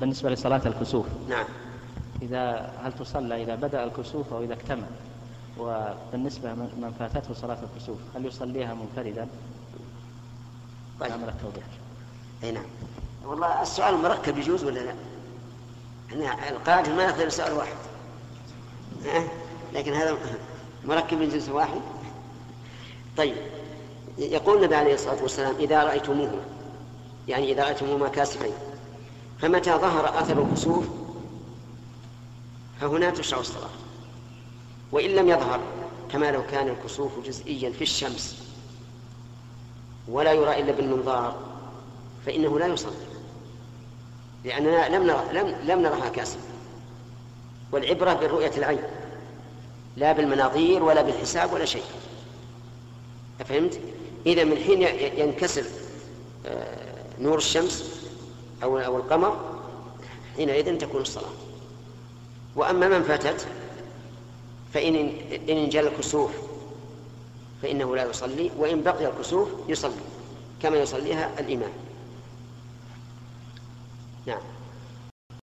بالنسبة لصلاة الكسوف. نعم. إذا هل تصلى إذا بدأ الكسوف أو إذا اكتمل؟ وبالنسبة من فاتته صلاة الكسوف هل يصليها منفردا؟ طيب. عمل التوضيح. أي نعم. والله السؤال مركب يجوز ولا لا؟ إحنا القاعدة ما يقدر سؤال واحد. ها؟ لكن هذا مركب من جنس واحد. طيب. يقول النبي عليه الصلاة والسلام إذا رأيتموه يعني إذا رأيتموهما كاسفين. فمتى ظهر أثر الكسوف؟ فهنا تشرع الصلاة. وإن لم يظهر كما لو كان الكسوف جزئيا في الشمس ولا يرى إلا بالمنظار فإنه لا يصلي لأننا لم نرى لم, لم نرها كاسفة والعبرة برؤية العين لا بالمناظير ولا بالحساب ولا شيء. أفهمت؟ إذا من حين ينكسر آه، نور الشمس أو أو القمر حينئذ تكون الصلاة. وأما من فاتت فإن إن انجلى الكسوف فإنه لا يصلي وإن بقي الكسوف يصلي كما يصليها الإمام. نعم.